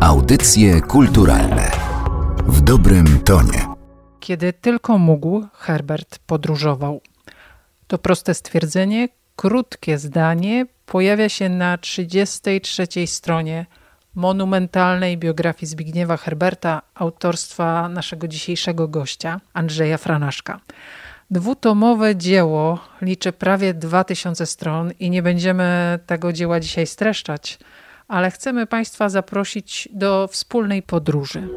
Audycje kulturalne w dobrym tonie. Kiedy tylko mógł, Herbert podróżował. To proste stwierdzenie, krótkie zdanie pojawia się na 33 stronie monumentalnej biografii Zbigniewa Herberta, autorstwa naszego dzisiejszego gościa, Andrzeja Franaszka. Dwutomowe dzieło liczy prawie 2000 stron i nie będziemy tego dzieła dzisiaj streszczać, ale chcemy Państwa zaprosić do wspólnej podróży.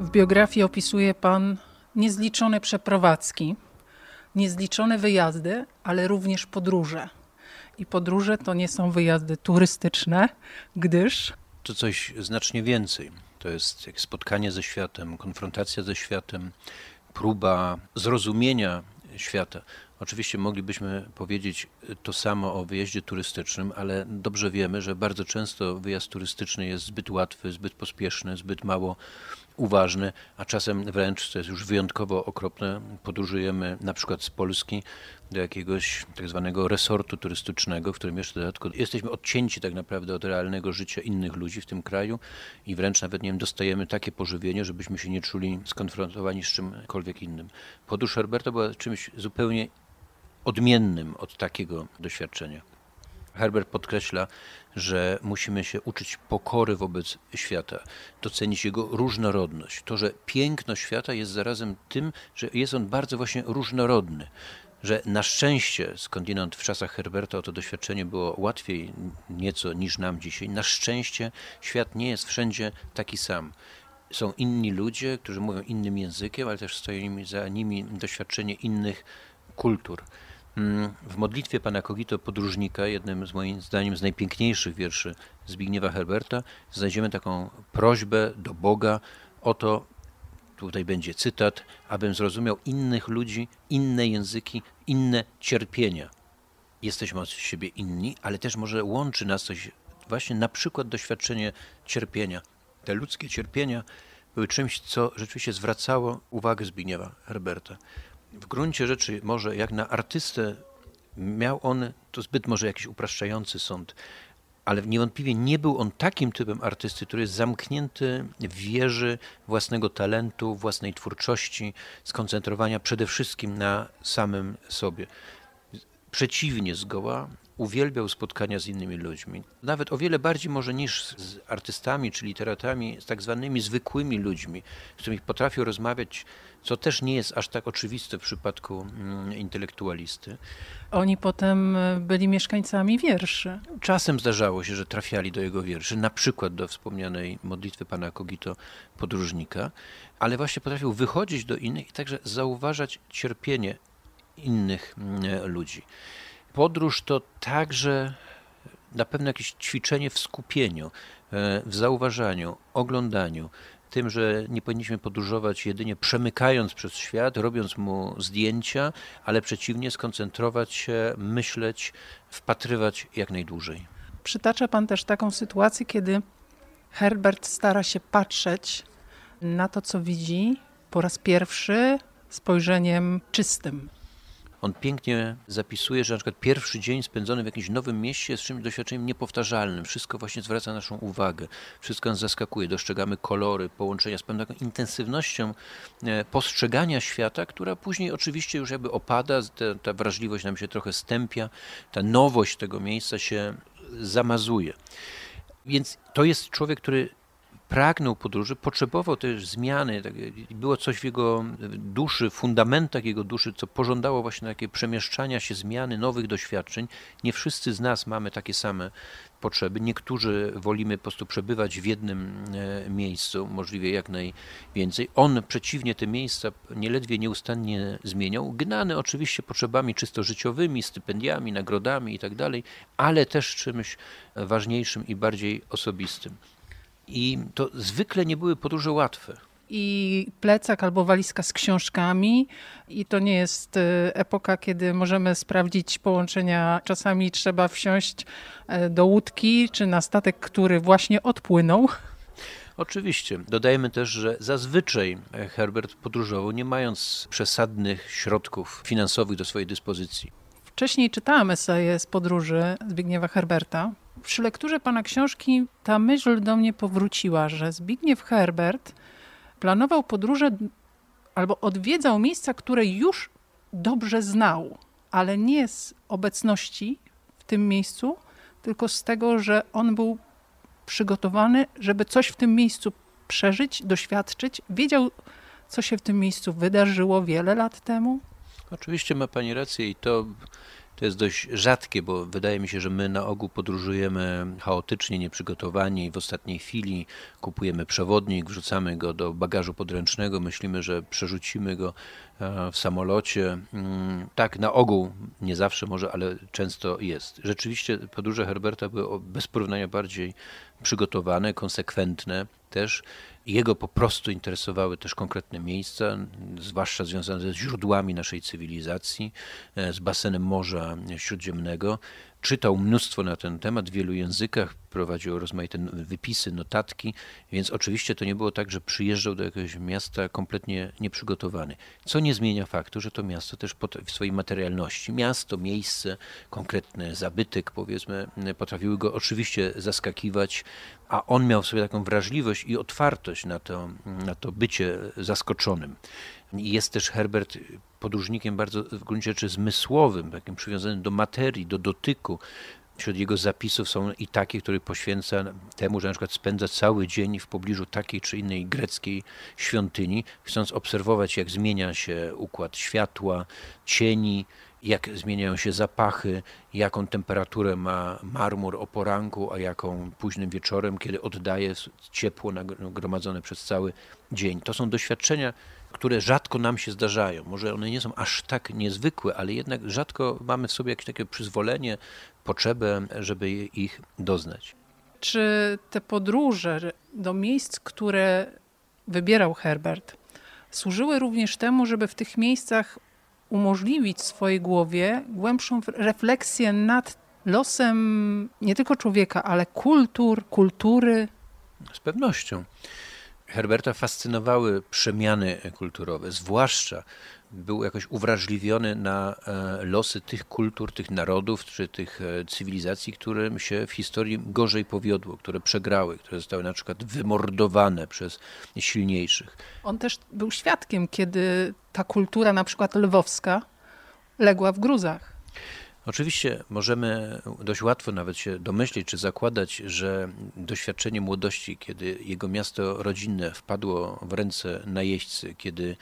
W biografii opisuje Pan niezliczone przeprowadzki, niezliczone wyjazdy, ale również podróże. I podróże to nie są wyjazdy turystyczne, gdyż. To coś znacznie więcej. To jest jak spotkanie ze światem, konfrontacja ze światem, próba zrozumienia świata. Oczywiście moglibyśmy powiedzieć to samo o wyjeździe turystycznym, ale dobrze wiemy, że bardzo często wyjazd turystyczny jest zbyt łatwy, zbyt pospieszny, zbyt mało uważny, a czasem wręcz, to jest już wyjątkowo okropne, podróżujemy na przykład z Polski do jakiegoś tak zwanego resortu turystycznego, w którym jeszcze dodatkowo jesteśmy odcięci tak naprawdę od realnego życia innych ludzi w tym kraju i wręcz nawet nie wiem, dostajemy takie pożywienie, żebyśmy się nie czuli skonfrontowani z czymkolwiek innym. Podróż Herberta była czymś zupełnie odmiennym od takiego doświadczenia. Herbert podkreśla, że musimy się uczyć pokory wobec świata, docenić jego różnorodność. To, że piękno świata jest zarazem tym, że jest on bardzo właśnie różnorodny. Że na szczęście, skądinąd w czasach Herberta to doświadczenie było łatwiej nieco niż nam dzisiaj, na szczęście świat nie jest wszędzie taki sam są inni ludzie, którzy mówią innym językiem, ale też stoi za nimi doświadczenie innych kultur. Mm, w modlitwie pana Kogito Podróżnika, jednym z moim zdaniem z najpiękniejszych wierszy Zbigniewa Herberta, znajdziemy taką prośbę do Boga o to, tutaj będzie cytat, abym zrozumiał innych ludzi, inne języki, inne cierpienia. Jesteśmy od siebie inni, ale też może łączy nas coś, właśnie na przykład doświadczenie cierpienia. Te ludzkie cierpienia były czymś, co rzeczywiście zwracało uwagę Zbigniewa Herberta w gruncie rzeczy może jak na artystę miał on, to zbyt może jakiś upraszczający sąd, ale niewątpliwie nie był on takim typem artysty, który jest zamknięty w wieży własnego talentu, własnej twórczości, skoncentrowania przede wszystkim na samym sobie. Przeciwnie zgoła, uwielbiał spotkania z innymi ludźmi. Nawet o wiele bardziej może niż z artystami czy literatami, z tak zwanymi zwykłymi ludźmi, z którymi potrafił rozmawiać, co też nie jest aż tak oczywiste w przypadku mm, intelektualisty. Oni potem e, byli mieszkańcami wierszy. Czasem zdarzało się, że trafiali do jego wierszy, na przykład do wspomnianej modlitwy pana Kogito podróżnika, ale właśnie potrafił wychodzić do innych i także zauważać cierpienie innych mm, ludzi. Podróż to także na pewno jakieś ćwiczenie w skupieniu, e, w zauważaniu, oglądaniu, tym, że nie powinniśmy podróżować jedynie przemykając przez świat, robiąc mu zdjęcia, ale przeciwnie, skoncentrować się, myśleć, wpatrywać jak najdłużej. Przytacza Pan też taką sytuację, kiedy Herbert stara się patrzeć na to, co widzi po raz pierwszy spojrzeniem czystym, on pięknie zapisuje, że na przykład pierwszy dzień spędzony w jakimś nowym mieście jest czymś doświadczeniem niepowtarzalnym. Wszystko właśnie zwraca naszą uwagę, wszystko nas zaskakuje, dostrzegamy kolory, połączenia z pewną taką intensywnością e, postrzegania świata, która później oczywiście już jakby opada, ta, ta wrażliwość nam się trochę stępia, ta nowość tego miejsca się zamazuje. Więc to jest człowiek, który pragnął podróży, potrzebował też zmiany. Tak, było coś w jego duszy, fundamentach jego duszy, co pożądało właśnie takie przemieszczania się, zmiany, nowych doświadczeń. Nie wszyscy z nas mamy takie same potrzeby. Niektórzy wolimy po prostu przebywać w jednym e, miejscu, możliwie jak najwięcej. On przeciwnie te miejsca nieledwie nieustannie zmieniał, gnany oczywiście potrzebami czysto życiowymi, stypendiami, nagrodami itd., tak ale też czymś ważniejszym i bardziej osobistym. I to zwykle nie były podróże łatwe. I plecak albo walizka z książkami, i to nie jest e, epoka, kiedy możemy sprawdzić połączenia. Czasami trzeba wsiąść e, do łódki czy na statek, który właśnie odpłynął. Oczywiście. Dodajmy też, że zazwyczaj Herbert podróżował nie mając przesadnych środków finansowych do swojej dyspozycji Wcześniej czytałam eseje z podróży Zbigniewa Herberta. Przy lekturze pana książki ta myśl do mnie powróciła, że Zbigniew Herbert planował podróże albo odwiedzał miejsca, które już dobrze znał, ale nie z obecności w tym miejscu, tylko z tego, że on był przygotowany, żeby coś w tym miejscu przeżyć, doświadczyć. Wiedział, co się w tym miejscu wydarzyło wiele lat temu. Oczywiście ma Pani rację i to to jest dość rzadkie, bo wydaje mi się, że my na ogół podróżujemy chaotycznie, nieprzygotowani i w ostatniej chwili kupujemy przewodnik, wrzucamy go do bagażu podręcznego, myślimy, że przerzucimy go e, w samolocie. Mm, tak, na ogół, nie zawsze może, ale często jest. Rzeczywiście podróże Herberta były bez porównania bardziej przygotowane, konsekwentne też. Jego po prostu interesowały też konkretne miejsca, zwłaszcza związane ze źródłami naszej cywilizacji, e, z basenem Morza Śródziemnego. Czytał mnóstwo na ten temat w wielu językach, prowadził rozmaite wypisy, notatki, więc oczywiście to nie było tak, że przyjeżdżał do jakiegoś miasta kompletnie nieprzygotowany. Co nie zmienia faktu, że to miasto też w swojej materialności, miasto, miejsce, konkretny zabytek, powiedzmy, potrafiły go oczywiście zaskakiwać, a on miał w sobie taką wrażliwość i otwartość na to, na to bycie zaskoczonym. Jest też Herbert podróżnikiem bardzo w gruncie rzeczy zmysłowym, takim przywiązanym do materii, do dotyku. Wśród jego zapisów są i takie, które poświęca temu, że na przykład spędza cały dzień w pobliżu takiej czy innej greckiej świątyni, chcąc obserwować, jak zmienia się układ światła, cieni, jak zmieniają się zapachy, jaką temperaturę ma marmur o poranku, a jaką późnym wieczorem, kiedy oddaje ciepło nagromadzone przez cały dzień. To są doświadczenia, które rzadko nam się zdarzają. Może one nie są aż tak niezwykłe, ale jednak rzadko mamy w sobie jakieś takie przyzwolenie, potrzebę, żeby ich doznać. Czy te podróże do miejsc, które wybierał Herbert, służyły również temu, żeby w tych miejscach umożliwić swojej głowie głębszą refleksję nad losem nie tylko człowieka, ale kultur, kultury? Z pewnością. Herberta fascynowały przemiany kulturowe, zwłaszcza był jakoś uwrażliwiony na e, losy tych kultur, tych narodów czy tych e, cywilizacji, którym się w historii gorzej powiodło, które przegrały, które zostały na przykład wymordowane przez silniejszych. On też był świadkiem, kiedy ta kultura, na przykład lwowska, legła w gruzach. Oczywiście możemy dość łatwo nawet się domyślić czy zakładać, że doświadczenie młodości, kiedy jego miasto rodzinne wpadło w ręce najeźdźcy, kiedy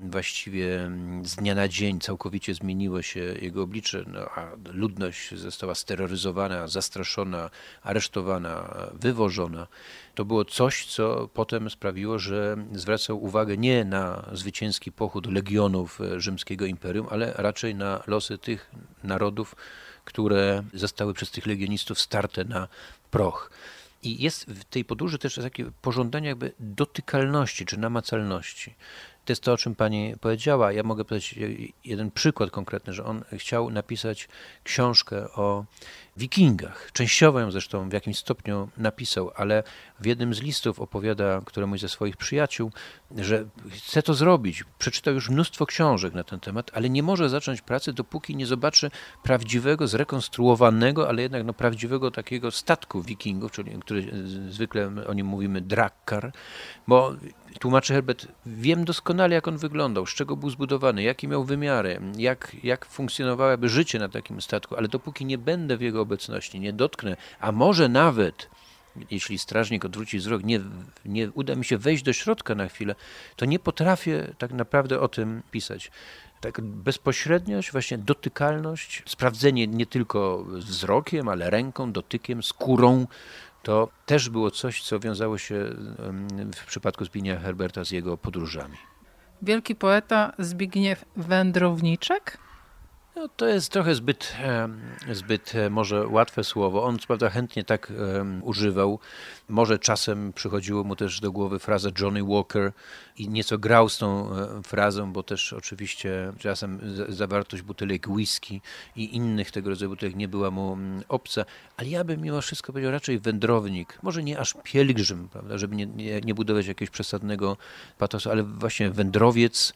właściwie z dnia na dzień całkowicie zmieniło się jego oblicze, no, a ludność została steroryzowana, zastraszona, aresztowana, wywożona. To było coś, co potem sprawiło, że zwracał uwagę nie na zwycięski pochód legionów rzymskiego imperium, ale raczej na losy tych narodów, które zostały przez tych legionistów starte na proch. I jest w tej podróży też takie pożądanie jakby dotykalności czy namacalności to jest to, o czym pani powiedziała. Ja mogę podać jeden przykład konkretny, że on chciał napisać książkę o wikingach. Częściowo ją zresztą w jakimś stopniu napisał, ale w jednym z listów opowiada któremuś ze swoich przyjaciół, że chce to zrobić. Przeczytał już mnóstwo książek na ten temat, ale nie może zacząć pracy, dopóki nie zobaczy prawdziwego, zrekonstruowanego, ale jednak no, prawdziwego takiego statku wikingów, czyli który zwykle o nim mówimy drakkar, bo tłumaczy Herbert, wiem doskonale jak on wyglądał, z czego był zbudowany, jakie miał wymiary, jak, jak funkcjonowałoby życie na takim statku, ale dopóki nie będę w jego obecności, nie dotknę, a może nawet jeśli strażnik odwróci wzrok, nie, nie uda mi się wejść do środka na chwilę, to nie potrafię tak naprawdę o tym pisać. Tak bezpośredniość, właśnie dotykalność, sprawdzenie nie tylko wzrokiem, ale ręką, dotykiem, skórą, to też było coś, co wiązało się w przypadku Zbigniewa Herberta z jego podróżami. Wielki poeta Zbigniew Wędrowniczek? No, to jest trochę zbyt, zbyt e, może łatwe słowo. On co prawda chętnie tak um, używał. Może czasem przychodziło mu też do głowy fraza Johnny Walker i nieco grał z tą e, frazą, bo też oczywiście czasem zawartość butelek whisky i innych tego rodzaju butelek nie była mu mm, obca. Ale ja bym mimo wszystko powiedział raczej wędrownik. Może nie aż pielgrzym, prawda, żeby nie, nie, nie budować jakiegoś przesadnego patosu, ale właśnie wędrowiec,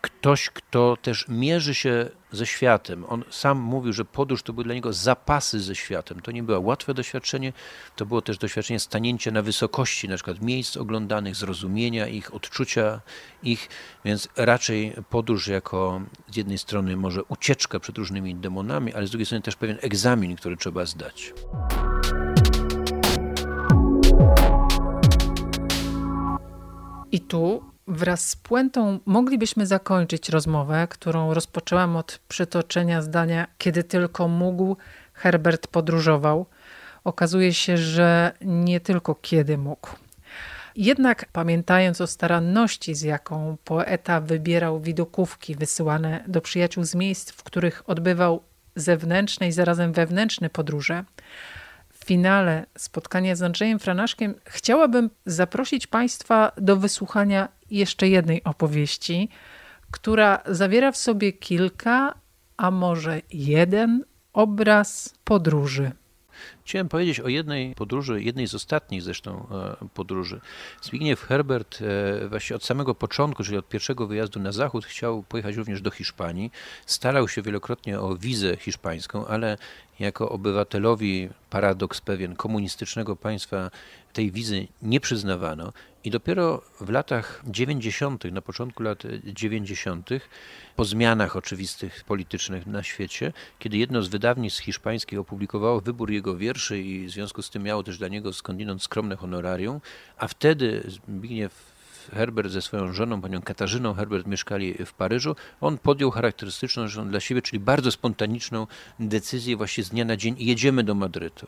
ktoś, kto też mierzy się ze światem. On sam mówił, że podróż to były dla niego zapasy ze światem. To nie było łatwe doświadczenie, to było też doświadczenie stanięcia na wysokości, na przykład miejsc oglądanych, zrozumienia ich, odczucia ich, więc raczej podróż jako z jednej strony może ucieczka przed różnymi demonami, ale z drugiej strony też pewien egzamin, który trzeba zdać. I tu wraz z puentą moglibyśmy zakończyć rozmowę, którą rozpoczęłam od przytoczenia zdania Kiedy tylko mógł, Herbert podróżował. Okazuje się, że nie tylko kiedy mógł. Jednak pamiętając o staranności, z jaką poeta wybierał widokówki wysyłane do przyjaciół z miejsc, w których odbywał zewnętrzne i zarazem wewnętrzne podróże, finale spotkania z Andrzejem Franaszkiem chciałabym zaprosić Państwa do wysłuchania jeszcze jednej opowieści, która zawiera w sobie kilka, a może jeden obraz podróży. Chciałem powiedzieć o jednej podróży, jednej z ostatnich zresztą e, podróży. Zbigniew Herbert e, właśnie od samego początku, czyli od pierwszego wyjazdu na zachód, chciał pojechać również do Hiszpanii. Starał się wielokrotnie o wizę hiszpańską, ale jako obywatelowi paradoks pewien komunistycznego państwa tej wizy nie przyznawano i dopiero w latach 90., na początku lat 90., po zmianach oczywistych politycznych na świecie, kiedy jedno z wydawnictw hiszpańskich opublikowało wybór jego wierszy i w związku z tym miało też dla niego skądinąd skromne honorarium, a wtedy Zbigniew Herbert ze swoją żoną, panią Katarzyną Herbert, mieszkali w Paryżu. On podjął charakterystyczną dla siebie, czyli bardzo spontaniczną decyzję właśnie z dnia na dzień jedziemy do Madrytu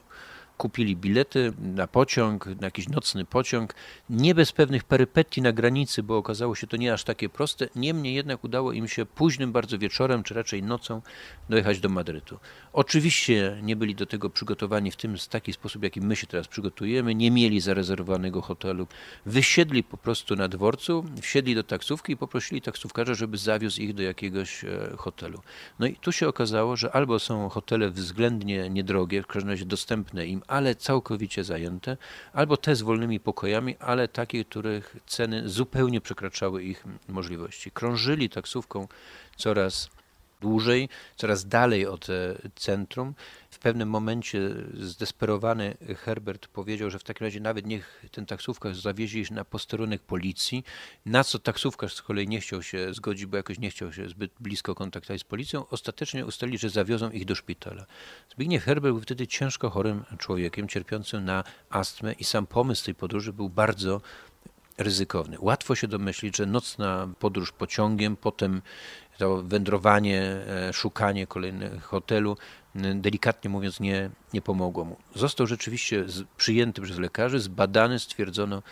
kupili bilety na pociąg, na jakiś nocny pociąg, nie bez pewnych perypetii na granicy, bo okazało się to nie aż takie proste. Niemniej jednak udało im się późnym bardzo wieczorem, czy raczej nocą, dojechać do Madrytu. Oczywiście nie byli do tego przygotowani w tym taki sposób, jaki my się teraz przygotujemy, nie mieli zarezerwowanego hotelu. Wysiedli po prostu na dworcu, wsiedli do taksówki i poprosili taksówkarza, żeby zawiózł ich do jakiegoś e, hotelu. No i tu się okazało, że albo są hotele względnie niedrogie, w każdym razie dostępne im, ale całkowicie zajęte, albo te z wolnymi pokojami, ale takie, których ceny zupełnie przekraczały ich możliwości. Krążyli taksówką coraz dłużej, coraz dalej od e, centrum. W pewnym momencie zdesperowany Herbert powiedział, że w takim razie nawet niech ten taksówkarz zawiezie ich na posterunek policji, na co taksówkarz z kolei nie chciał się zgodzić, bo jakoś nie chciał się zbyt blisko kontaktować z policją. Ostatecznie ustalili, że zawiozą ich do szpitala. Zbigniew Herbert był wtedy ciężko chorym człowiekiem, cierpiącym na astmę i sam pomysł tej podróży był bardzo ryzykowny. Łatwo się domyślić, że nocna podróż pociągiem, potem to wędrowanie, e, szukanie kolejnego hotelu, delikatnie mówiąc, nie, nie pomogło mu. Został rzeczywiście przyjęty przez lekarzy, zbadany, stwierdzono,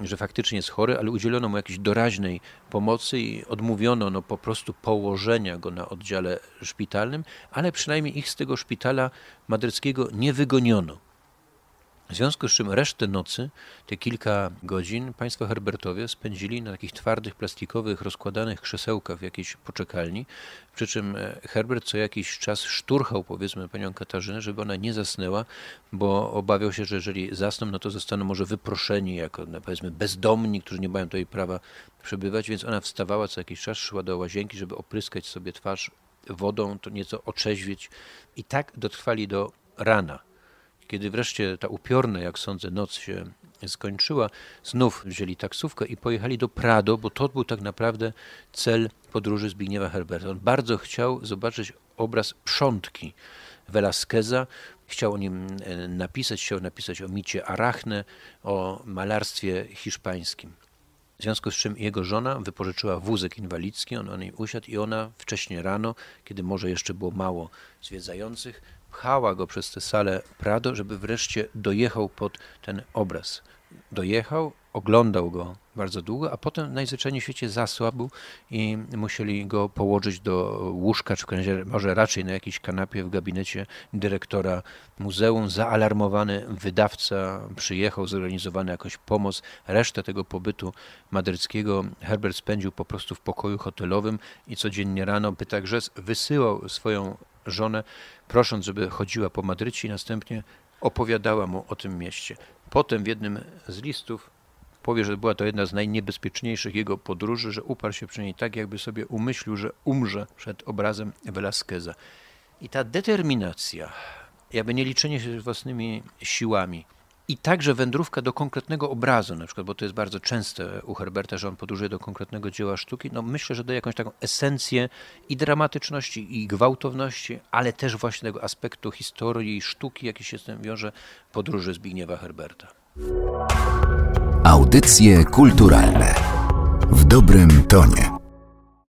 że faktycznie jest chory, ale udzielono mu jakiejś doraźnej pomocy i odmówiono no, po prostu położenia go na oddziale szpitalnym, ale przynajmniej ich z tego szpitala madryckiego nie wygoniono. W związku z czym resztę nocy, te kilka godzin, państwo Herbertowie spędzili na takich twardych, plastikowych, rozkładanych krzesełkach w jakiejś poczekalni, przy czym e, Herbert co jakiś czas szturchał, powiedzmy, panią Katarzynę, żeby ona nie zasnęła, bo obawiał się, że jeżeli zasną, no to zostaną może wyproszeni jako, no, powiedzmy, bezdomni, którzy nie mają tutaj prawa przebywać, więc ona wstawała co jakiś czas, szła do łazienki, żeby opryskać sobie twarz wodą, to nieco otrzeźwieć i tak dotrwali do rana. Kiedy wreszcie ta upiorna, jak sądzę, noc się skończyła, znów wzięli taksówkę i pojechali do Prado, bo to był tak naprawdę cel podróży Zbigniewa Herberta. On bardzo chciał zobaczyć obraz Przątki Velasqueza, chciał o nim e, napisać, chciał napisać o micie Arachne, o malarstwie hiszpańskim. W związku z czym jego żona wypożyczyła wózek inwalidzki, on na nim usiadł i ona wcześniej rano, kiedy może jeszcze było mało zwiedzających, pchała go przez tę salę Prado, żeby wreszcie dojechał pod ten obraz. Dojechał, oglądał go bardzo długo, a potem najzwyczajniej w świecie zasłabł i musieli go położyć do łóżka, czy może raczej na jakiejś kanapie w gabinecie dyrektora muzeum. Zaalarmowany wydawca przyjechał, zorganizowano jakąś pomoc. Resztę tego pobytu madryckiego Herbert spędził po prostu w pokoju hotelowym i codziennie rano, także wysyłał swoją żonę, prosząc, żeby chodziła po Madrycie i następnie opowiadała mu o tym mieście. Potem w jednym z listów powie, że była to jedna z najniebezpieczniejszych jego podróży, że uparł się przy niej tak, jakby sobie umyślił, że umrze przed obrazem Velasqueza. I ta determinacja, jakby nie liczenie się własnymi siłami, i także wędrówka do konkretnego obrazu, na przykład, bo to jest bardzo częste u Herberta, że on podróżuje do konkretnego dzieła sztuki, no myślę, że daje jakąś taką esencję i dramatyczności, i gwałtowności, ale też właśnie tego aspektu historii i sztuki, jaki się z tym wiąże, podróży Zbigniewa Herberta. Audycje kulturalne w dobrym tonie.